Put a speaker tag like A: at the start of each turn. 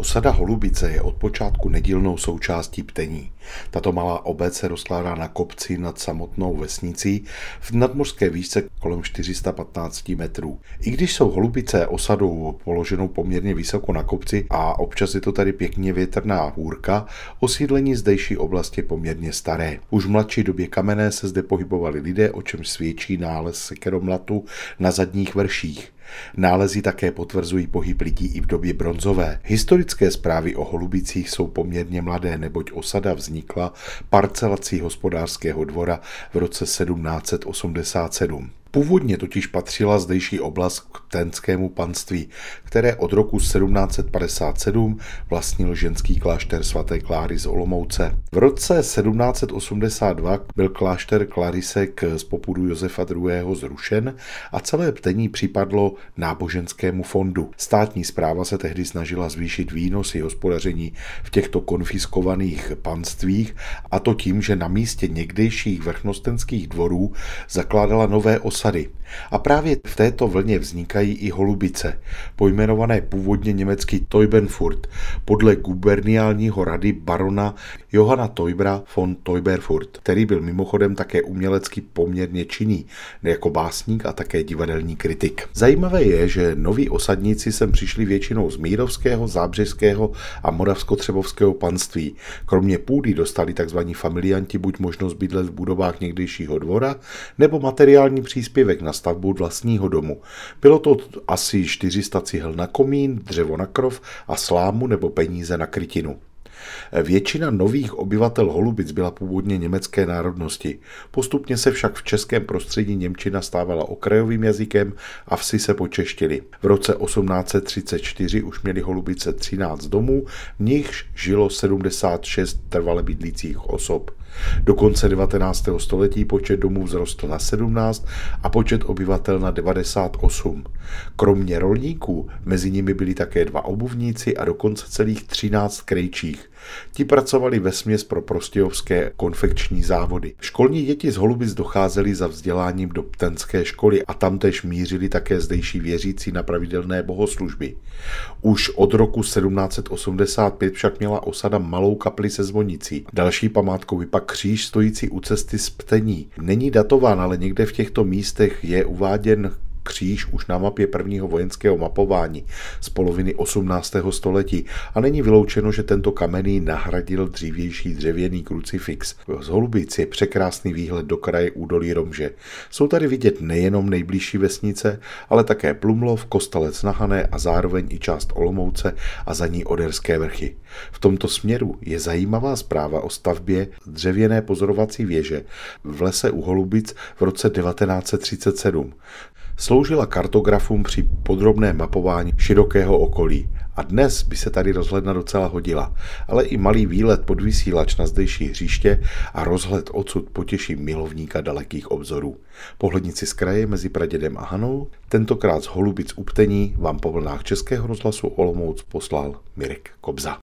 A: Osada Holubice je od počátku nedílnou součástí Ptení. Tato malá obec se rozkládá na kopci nad samotnou vesnicí v nadmořské výšce kolem 415 metrů. I když jsou Holubice osadou položenou poměrně vysoko na kopci a občas je to tady pěkně větrná hůrka, osídlení zdejší oblasti je poměrně staré. Už v mladší době kamenné se zde pohybovali lidé, o čem svědčí nález sekeromlatu na zadních vrších. Nálezy také potvrzují pohyb lidí i v době bronzové. Historické zprávy o Holubicích jsou poměrně mladé, neboť osada vznikla parcelací hospodářského dvora v roce 1787. Původně totiž patřila zdejší oblast k Tenskému panství, které od roku 1757 vlastnil ženský klášter svaté Kláry z Olomouce. V roce 1782 byl klášter Klarisek z popudu Josefa II. zrušen a celé ptení připadlo náboženskému fondu. Státní zpráva se tehdy snažila zvýšit výnosy hospodaření v těchto konfiskovaných panstvích a to tím, že na místě někdejších vrchnostenských dvorů zakládala nové osady osady. A právě v této vlně vznikají i holubice, pojmenované původně německy Teubenfurt, podle guberniálního rady barona Johanna Teubra von Teuberfurt, který byl mimochodem také umělecky poměrně činný, jako básník a také divadelní kritik. Zajímavé je, že noví osadníci sem přišli většinou z Mírovského, Zábřeského a Moravsko-Třebovského panství. Kromě půdy dostali tzv. familianti buď možnost bydlet v budovách někdejšího dvora, nebo materiální příspěvek příspěvek na stavbu vlastního domu. Bylo to asi 400 cihel na komín, dřevo na krov a slámu nebo peníze na krytinu. Většina nových obyvatel Holubic byla původně německé národnosti. Postupně se však v českém prostředí Němčina stávala okrajovým jazykem a vsi se počeštili. V roce 1834 už měli Holubice 13 domů, v nichž žilo 76 trvale bydlících osob. Do konce 19. století počet domů vzrostl na 17 a počet obyvatel na 98. Kromě rolníků mezi nimi byli také dva obuvníci a dokonce celých 13 krejčích. Ti pracovali ve směs pro prostějovské konfekční závody. Školní děti z Holubic docházely za vzděláním do ptenské školy a tam tež mířili také zdejší věřící na pravidelné bohoslužby. Už od roku 1785 však měla osada malou kapli se zvonicí. Další památkou vypadá pak kříž stojící u cesty z Ptení. Není datován, ale někde v těchto místech je uváděn kříž už na mapě prvního vojenského mapování z poloviny 18. století a není vyloučeno, že tento kamenný nahradil dřívější dřevěný krucifix. Z Holubic je překrásný výhled do kraje údolí Romže. Jsou tady vidět nejenom nejbližší vesnice, ale také Plumlov, Kostelec na Hané a zároveň i část Olomouce a za ní Oderské vrchy. V tomto směru je zajímavá zpráva o stavbě dřevěné pozorovací věže v lese u Holubic v roce 1937. Sloužila kartografům při podrobném mapování širokého okolí a dnes by se tady rozhledna docela hodila, ale i malý výlet pod vysílač na zdejší hřiště a rozhled odsud potěší milovníka dalekých obzorů. Pohlednici z kraje mezi Pradědem a Hanou, tentokrát z Holubic Uptení vám po vlnách Českého rozhlasu Olomouc poslal Mirek Kobza.